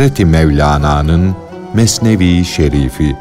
Hazreti Mevlana'nın Mesnevi Şerifi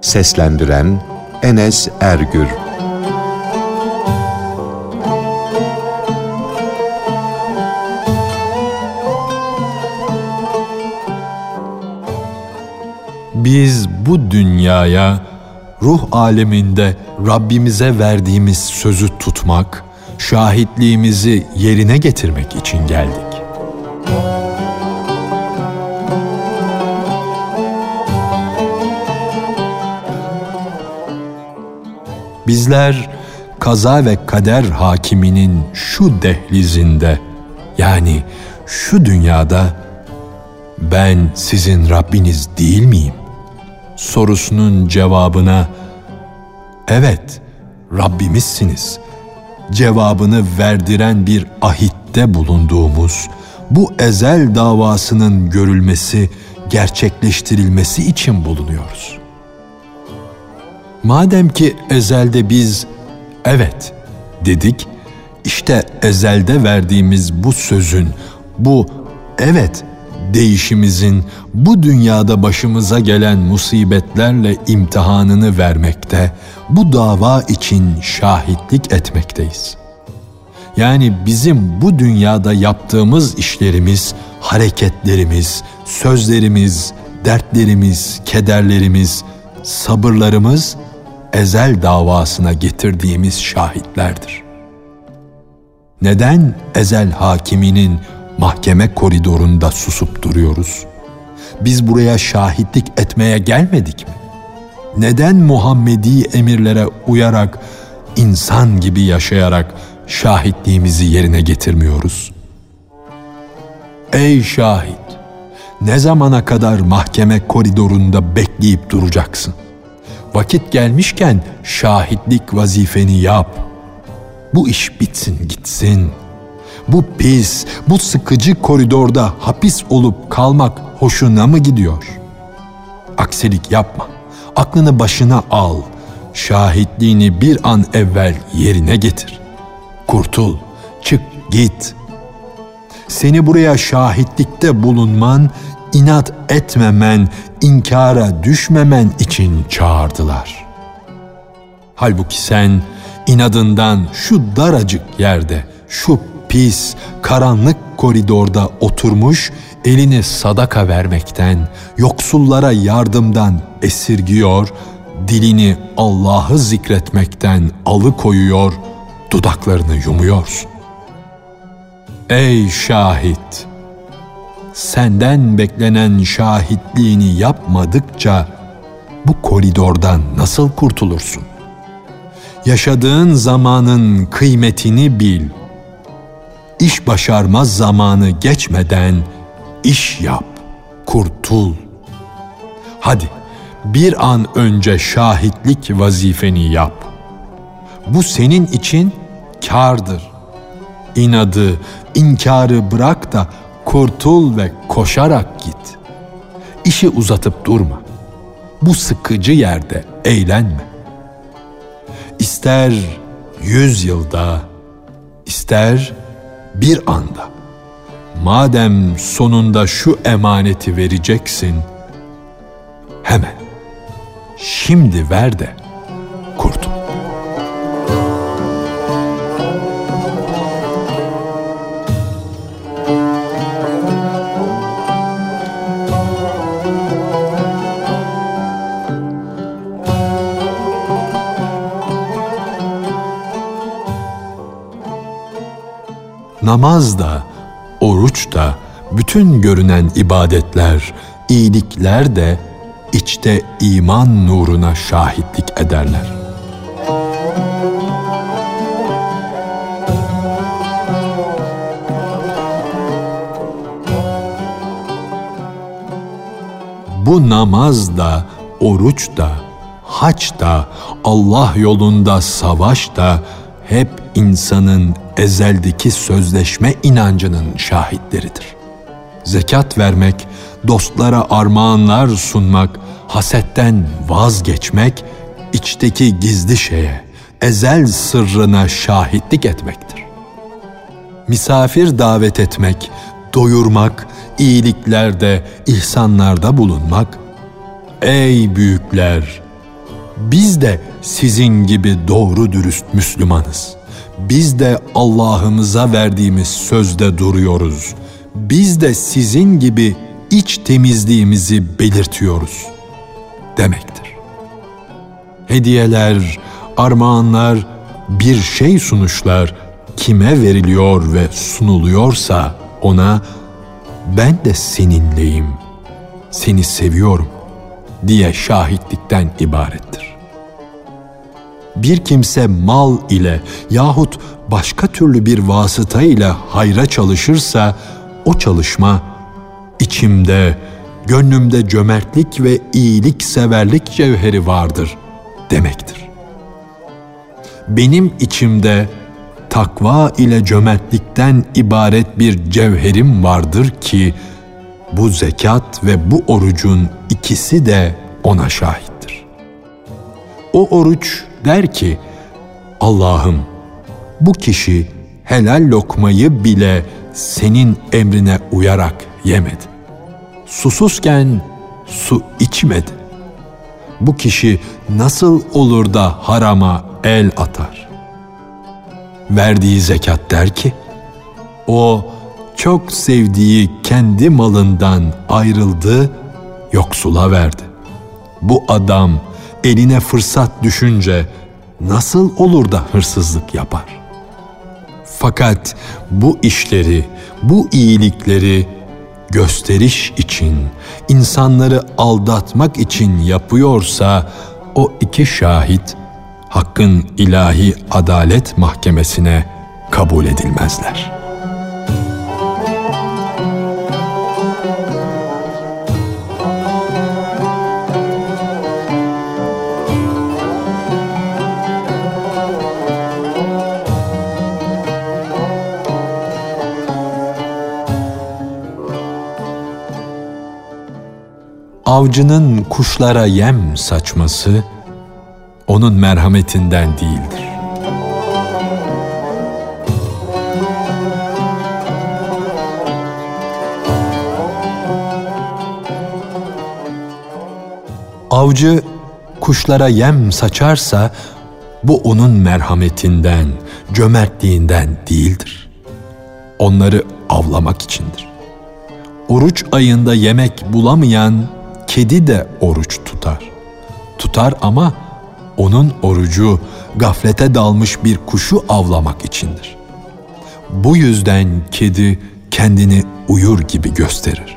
Seslendiren Enes Ergür Biz bu dünyaya ruh aleminde Rabbimize verdiğimiz sözü tutmak, şahitliğimizi yerine getirmek için geldik. Bizler kaza ve kader hakiminin şu dehlizinde yani şu dünyada ben sizin Rabbiniz değil miyim? sorusunun cevabına evet Rabbimizsiniz cevabını verdiren bir ahitte bulunduğumuz bu ezel davasının görülmesi, gerçekleştirilmesi için bulunuyoruz. Madem ki ezelde biz evet dedik, işte ezelde verdiğimiz bu sözün, bu evet değişimizin bu dünyada başımıza gelen musibetlerle imtihanını vermekte, bu dava için şahitlik etmekteyiz. Yani bizim bu dünyada yaptığımız işlerimiz, hareketlerimiz, sözlerimiz, dertlerimiz, kederlerimiz, sabırlarımız ezel davasına getirdiğimiz şahitlerdir. Neden ezel hakiminin mahkeme koridorunda susup duruyoruz? Biz buraya şahitlik etmeye gelmedik mi? Neden Muhammedi emirlere uyarak, insan gibi yaşayarak şahitliğimizi yerine getirmiyoruz? Ey şahit! Ne zamana kadar mahkeme koridorunda bekleyip duracaksın? Vakit gelmişken şahitlik vazifeni yap. Bu iş bitsin gitsin. Bu pis, bu sıkıcı koridorda hapis olup kalmak hoşuna mı gidiyor? Aksilik yapma. Aklını başına al. Şahitliğini bir an evvel yerine getir. Kurtul, çık git. Seni buraya şahitlikte bulunman, inat etmemen, inkara düşmemen için çağırdılar. Halbuki sen inadından şu daracık yerde, şu pis, karanlık koridorda oturmuş, elini sadaka vermekten, yoksullara yardımdan esirgiyor, dilini Allah'ı zikretmekten alıkoyuyor, dudaklarını yumuyorsun. Ey şahit! Senden beklenen şahitliğini yapmadıkça bu koridordan nasıl kurtulursun? Yaşadığın zamanın kıymetini bil. İş başarmaz zamanı geçmeden iş yap, kurtul. Hadi bir an önce şahitlik vazifeni yap. Bu senin için kardır. İnadı, inkarı bırak da kurtul ve koşarak git. İşi uzatıp durma. Bu sıkıcı yerde eğlenme. İster yüz yılda, ister bir anda. Madem sonunda şu emaneti vereceksin, hemen, şimdi ver de kurtul. Namaz da, oruç da, bütün görünen ibadetler, iyilikler de içte iman nuruna şahitlik ederler. Bu namaz da, oruç da, haç da, Allah yolunda savaş da hep insanın ezeldeki sözleşme inancının şahitleridir. Zekat vermek, dostlara armağanlar sunmak, hasetten vazgeçmek, içteki gizli şeye, ezel sırrına şahitlik etmektir. Misafir davet etmek, doyurmak, iyiliklerde, ihsanlarda bulunmak, ey büyükler, biz de sizin gibi doğru dürüst Müslümanız. Biz de Allah'ımıza verdiğimiz sözde duruyoruz. Biz de sizin gibi iç temizliğimizi belirtiyoruz demektir. Hediyeler, armağanlar, bir şey sunuşlar kime veriliyor ve sunuluyorsa ona ben de seninleyim, seni seviyorum diye şahitlikten ibarettir. Bir kimse mal ile yahut başka türlü bir vasıta ile hayra çalışırsa o çalışma içimde, gönlümde cömertlik ve iyilik severlik cevheri vardır demektir. Benim içimde takva ile cömertlikten ibaret bir cevherim vardır ki bu zekat ve bu orucun ikisi de ona şahittir. O oruç der ki, Allah'ım bu kişi helal lokmayı bile senin emrine uyarak yemedi. Susuzken su içmedi. Bu kişi nasıl olur da harama el atar? Verdiği zekat der ki, o çok sevdiği kendi malından ayrıldı, yoksula verdi. Bu adam eline fırsat düşünce nasıl olur da hırsızlık yapar? Fakat bu işleri, bu iyilikleri gösteriş için, insanları aldatmak için yapıyorsa o iki şahit Hakk'ın ilahi adalet mahkemesine kabul edilmezler.'' Avcının kuşlara yem saçması onun merhametinden değildir. Avcı kuşlara yem saçarsa bu onun merhametinden, cömertliğinden değildir. Onları avlamak içindir. Oruç ayında yemek bulamayan kedi de oruç tutar. Tutar ama onun orucu gaflete dalmış bir kuşu avlamak içindir. Bu yüzden kedi kendini uyur gibi gösterir.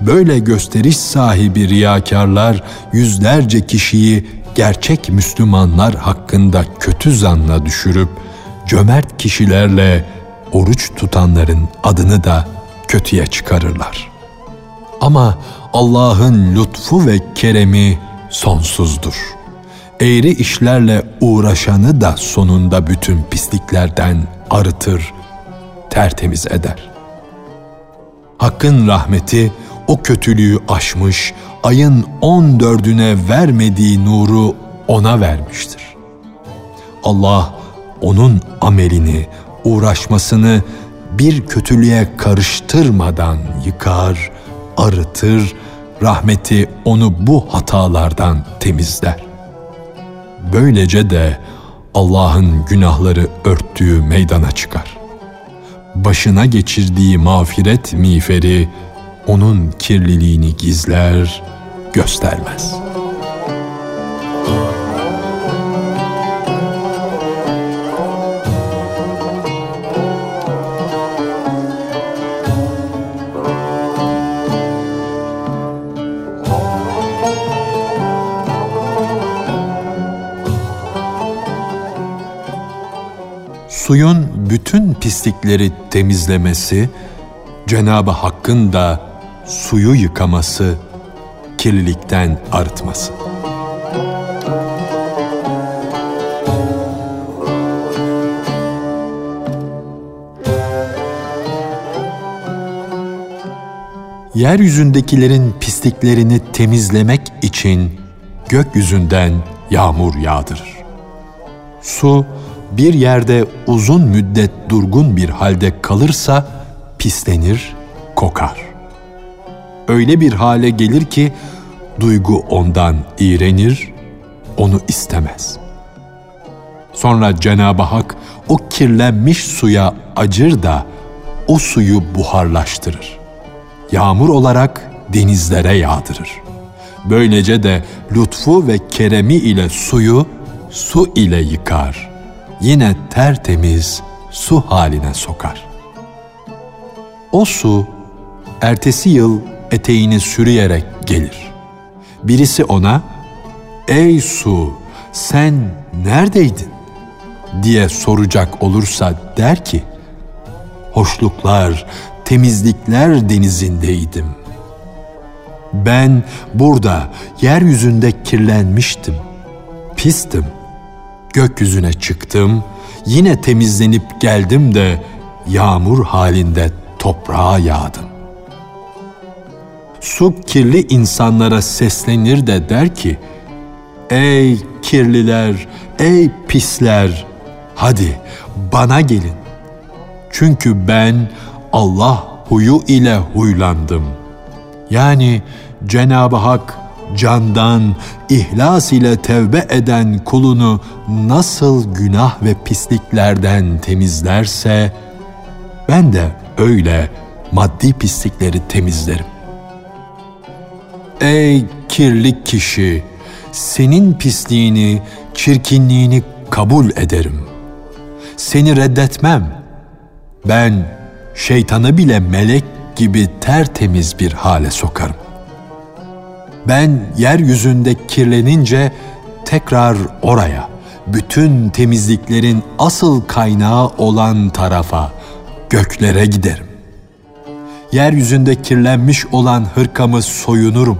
Böyle gösteriş sahibi riyakarlar yüzlerce kişiyi gerçek Müslümanlar hakkında kötü zanla düşürüp cömert kişilerle oruç tutanların adını da kötüye çıkarırlar. Ama Allah'ın lütfu ve keremi sonsuzdur. Eğri işlerle uğraşanı da sonunda bütün pisliklerden arıtır, tertemiz eder. Hakkın rahmeti o kötülüğü aşmış, ayın on dördüne vermediği nuru ona vermiştir. Allah onun amelini, uğraşmasını bir kötülüğe karıştırmadan yıkar, arıtır, rahmeti onu bu hatalardan temizler. Böylece de Allah'ın günahları örttüğü meydana çıkar. Başına geçirdiği mağfiret miğferi onun kirliliğini gizler, göstermez.'' Suyun bütün pislikleri temizlemesi, Cenabı Hakk'ın da suyu yıkaması, kirlilikten arıtması. Yeryüzündekilerin pisliklerini temizlemek için gökyüzünden yağmur yağdırır. Su bir yerde uzun müddet durgun bir halde kalırsa pislenir, kokar. öyle bir hale gelir ki duygu ondan iğrenir, onu istemez. Sonra Cenab-ı Hak o kirlenmiş suya acır da o suyu buharlaştırır. Yağmur olarak denizlere yağdırır. Böylece de lütfu ve keremi ile suyu su ile yıkar. Yine tertemiz su haline sokar. O su ertesi yıl eteğini sürüyerek gelir. Birisi ona, ''Ey su, sen neredeydin?'' diye soracak olursa der ki, hoşluklar, temizlikler denizindeydim. Ben burada yeryüzünde kirlenmiştim, pistim. Gökyüzüne çıktım, yine temizlenip geldim de yağmur halinde toprağa yağdım. Su kirli insanlara seslenir de der ki, Ey kirliler, ey pisler, hadi bana gelin. Çünkü ben Allah huyu ile huylandım. Yani Cenab-ı Hak candan, ihlas ile tevbe eden kulunu nasıl günah ve pisliklerden temizlerse, ben de öyle maddi pislikleri temizlerim. Ey kirli kişi, senin pisliğini, çirkinliğini kabul ederim. Seni reddetmem. Ben şeytanı bile melek gibi tertemiz bir hale sokarım. Ben yeryüzünde kirlenince tekrar oraya, bütün temizliklerin asıl kaynağı olan tarafa, göklere giderim. Yeryüzünde kirlenmiş olan hırkamı soyunurum.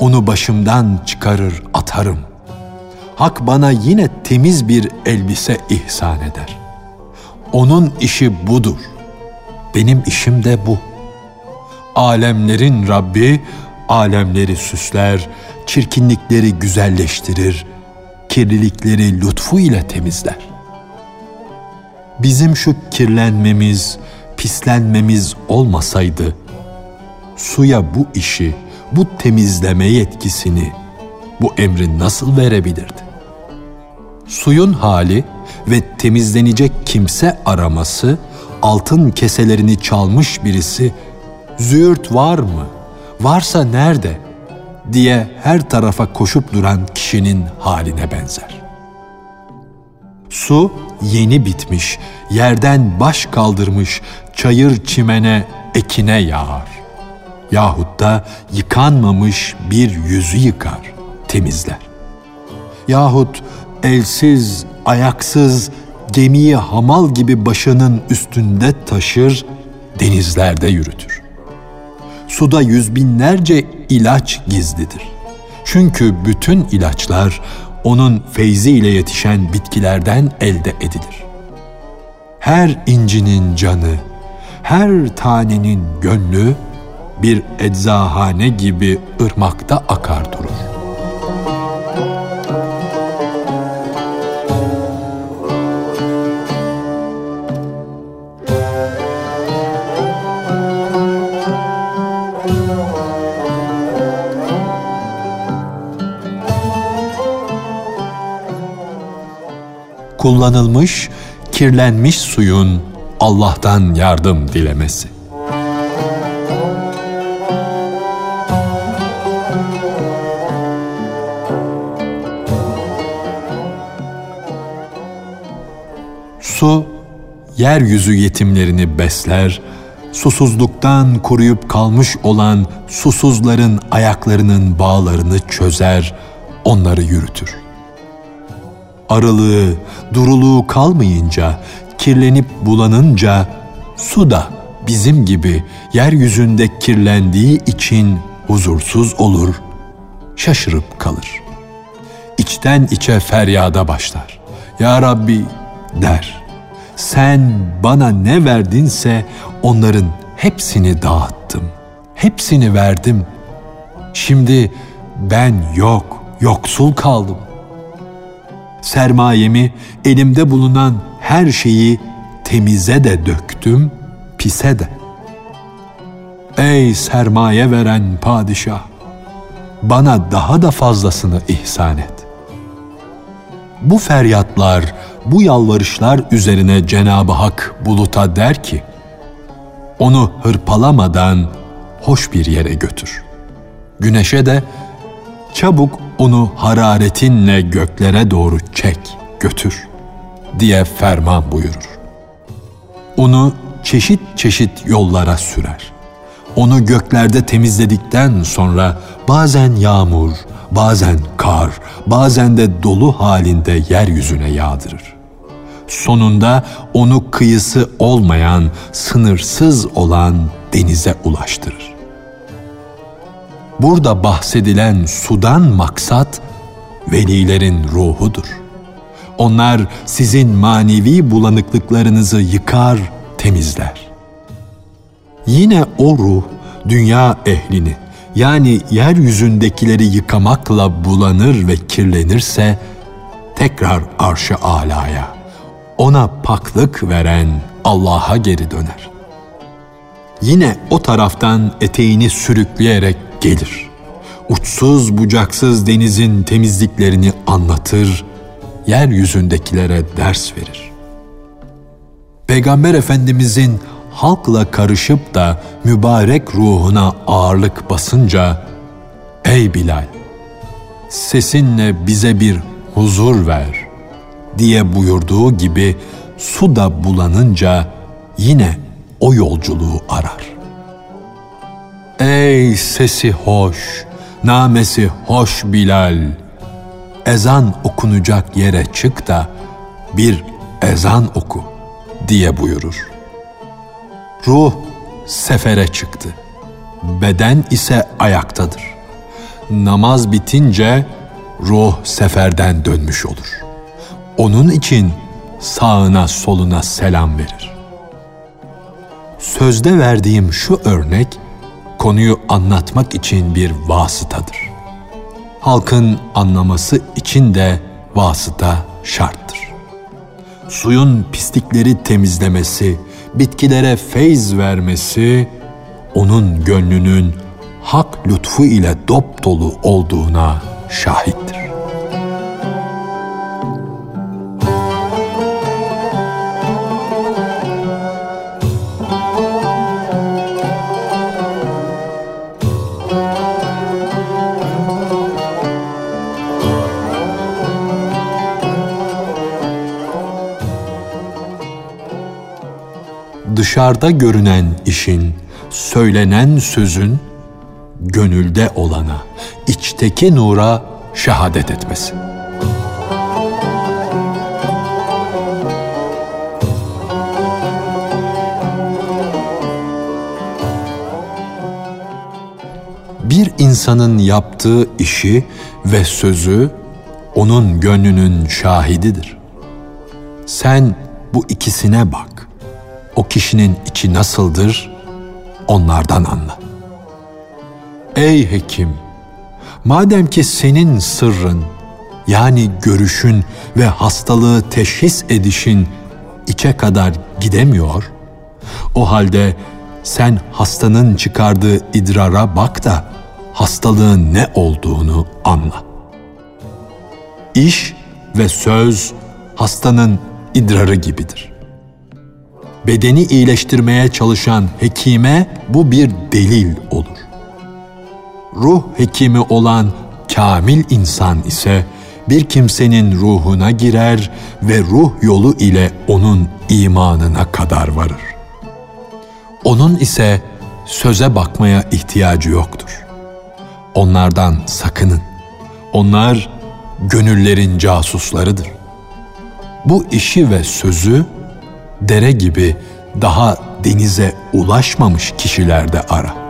Onu başımdan çıkarır atarım. Hak bana yine temiz bir elbise ihsan eder. Onun işi budur. Benim işim de bu. Alemlerin Rabbi alemleri süsler, çirkinlikleri güzelleştirir, kirlilikleri lütfu ile temizler. Bizim şu kirlenmemiz, pislenmemiz olmasaydı, suya bu işi, bu temizleme yetkisini, bu emri nasıl verebilirdi? Suyun hali ve temizlenecek kimse araması, altın keselerini çalmış birisi, züğürt var mı, varsa nerede diye her tarafa koşup duran kişinin haline benzer. Su yeni bitmiş, yerden baş kaldırmış, çayır çimene, ekine yağar. Yahut da yıkanmamış bir yüzü yıkar, temizler. Yahut elsiz, ayaksız, gemiyi hamal gibi başının üstünde taşır, denizlerde yürütür. Suda yüz binlerce ilaç gizlidir. Çünkü bütün ilaçlar onun feyzi ile yetişen bitkilerden elde edilir. Her incinin canı, her tanenin gönlü bir eczahane gibi ırmakta akar durur. Kullanılmış, kirlenmiş suyun Allah'tan yardım dilemesi. Su, yeryüzü yetimlerini besler, susuzluktan koruyup kalmış olan susuzların ayaklarının bağlarını çözer, onları yürütür arılığı, duruluğu kalmayınca, kirlenip bulanınca su da bizim gibi yeryüzünde kirlendiği için huzursuz olur, şaşırıp kalır. İçten içe feryada başlar. Ya Rabbi der. Sen bana ne verdinse onların hepsini dağıttım. Hepsini verdim. Şimdi ben yok, yoksul kaldım.'' Sermayemi, elimde bulunan her şeyi temize de döktüm, pise de. Ey sermaye veren padişah! Bana daha da fazlasını ihsan et. Bu feryatlar, bu yalvarışlar üzerine Cenab-ı Hak buluta der ki, onu hırpalamadan hoş bir yere götür. Güneşe de çabuk onu hararetinle göklere doğru çek, götür diye ferman buyurur. Onu çeşit çeşit yollara sürer. Onu göklerde temizledikten sonra bazen yağmur, bazen kar, bazen de dolu halinde yeryüzüne yağdırır. Sonunda onu kıyısı olmayan, sınırsız olan denize ulaştırır. Burada bahsedilen sudan maksat velilerin ruhudur. Onlar sizin manevi bulanıklıklarınızı yıkar, temizler. Yine o ruh dünya ehlini yani yeryüzündekileri yıkamakla bulanır ve kirlenirse tekrar arşı alaya, ona paklık veren Allah'a geri döner. Yine o taraftan eteğini sürükleyerek gelir. Uçsuz bucaksız denizin temizliklerini anlatır, yeryüzündekilere ders verir. Peygamber Efendimizin halkla karışıp da mübarek ruhuna ağırlık basınca, Ey Bilal! Sesinle bize bir huzur ver diye buyurduğu gibi su da bulanınca yine o yolculuğu arar. Ey sesi hoş, namesi hoş Bilal! Ezan okunacak yere çık da bir ezan oku diye buyurur. Ruh sefere çıktı. Beden ise ayaktadır. Namaz bitince ruh seferden dönmüş olur. Onun için sağına soluna selam verir. Sözde verdiğim şu örnek konuyu anlatmak için bir vasıtadır. Halkın anlaması için de vasıta şarttır. Suyun pislikleri temizlemesi, bitkilere feyz vermesi, onun gönlünün hak lütfu ile dop dolu olduğuna şahittir. Dışarıda görünen işin, söylenen sözün, gönülde olana, içteki nura şehadet etmesi. Bir insanın yaptığı işi ve sözü onun gönlünün şahididir. Sen bu ikisine bak o kişinin içi nasıldır onlardan anla. Ey hekim, madem ki senin sırrın yani görüşün ve hastalığı teşhis edişin içe kadar gidemiyor, o halde sen hastanın çıkardığı idrara bak da hastalığın ne olduğunu anla. İş ve söz hastanın idrarı gibidir bedeni iyileştirmeye çalışan hekime bu bir delil olur. Ruh hekimi olan kamil insan ise bir kimsenin ruhuna girer ve ruh yolu ile onun imanına kadar varır. Onun ise söze bakmaya ihtiyacı yoktur. Onlardan sakının. Onlar gönüllerin casuslarıdır. Bu işi ve sözü dere gibi daha denize ulaşmamış kişilerde ara.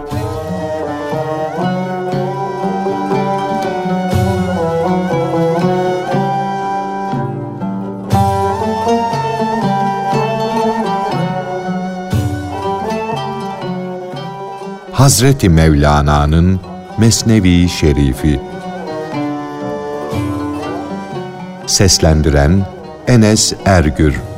Hazreti Mevlana'nın Mesnevi Şerifi Seslendiren Enes Ergür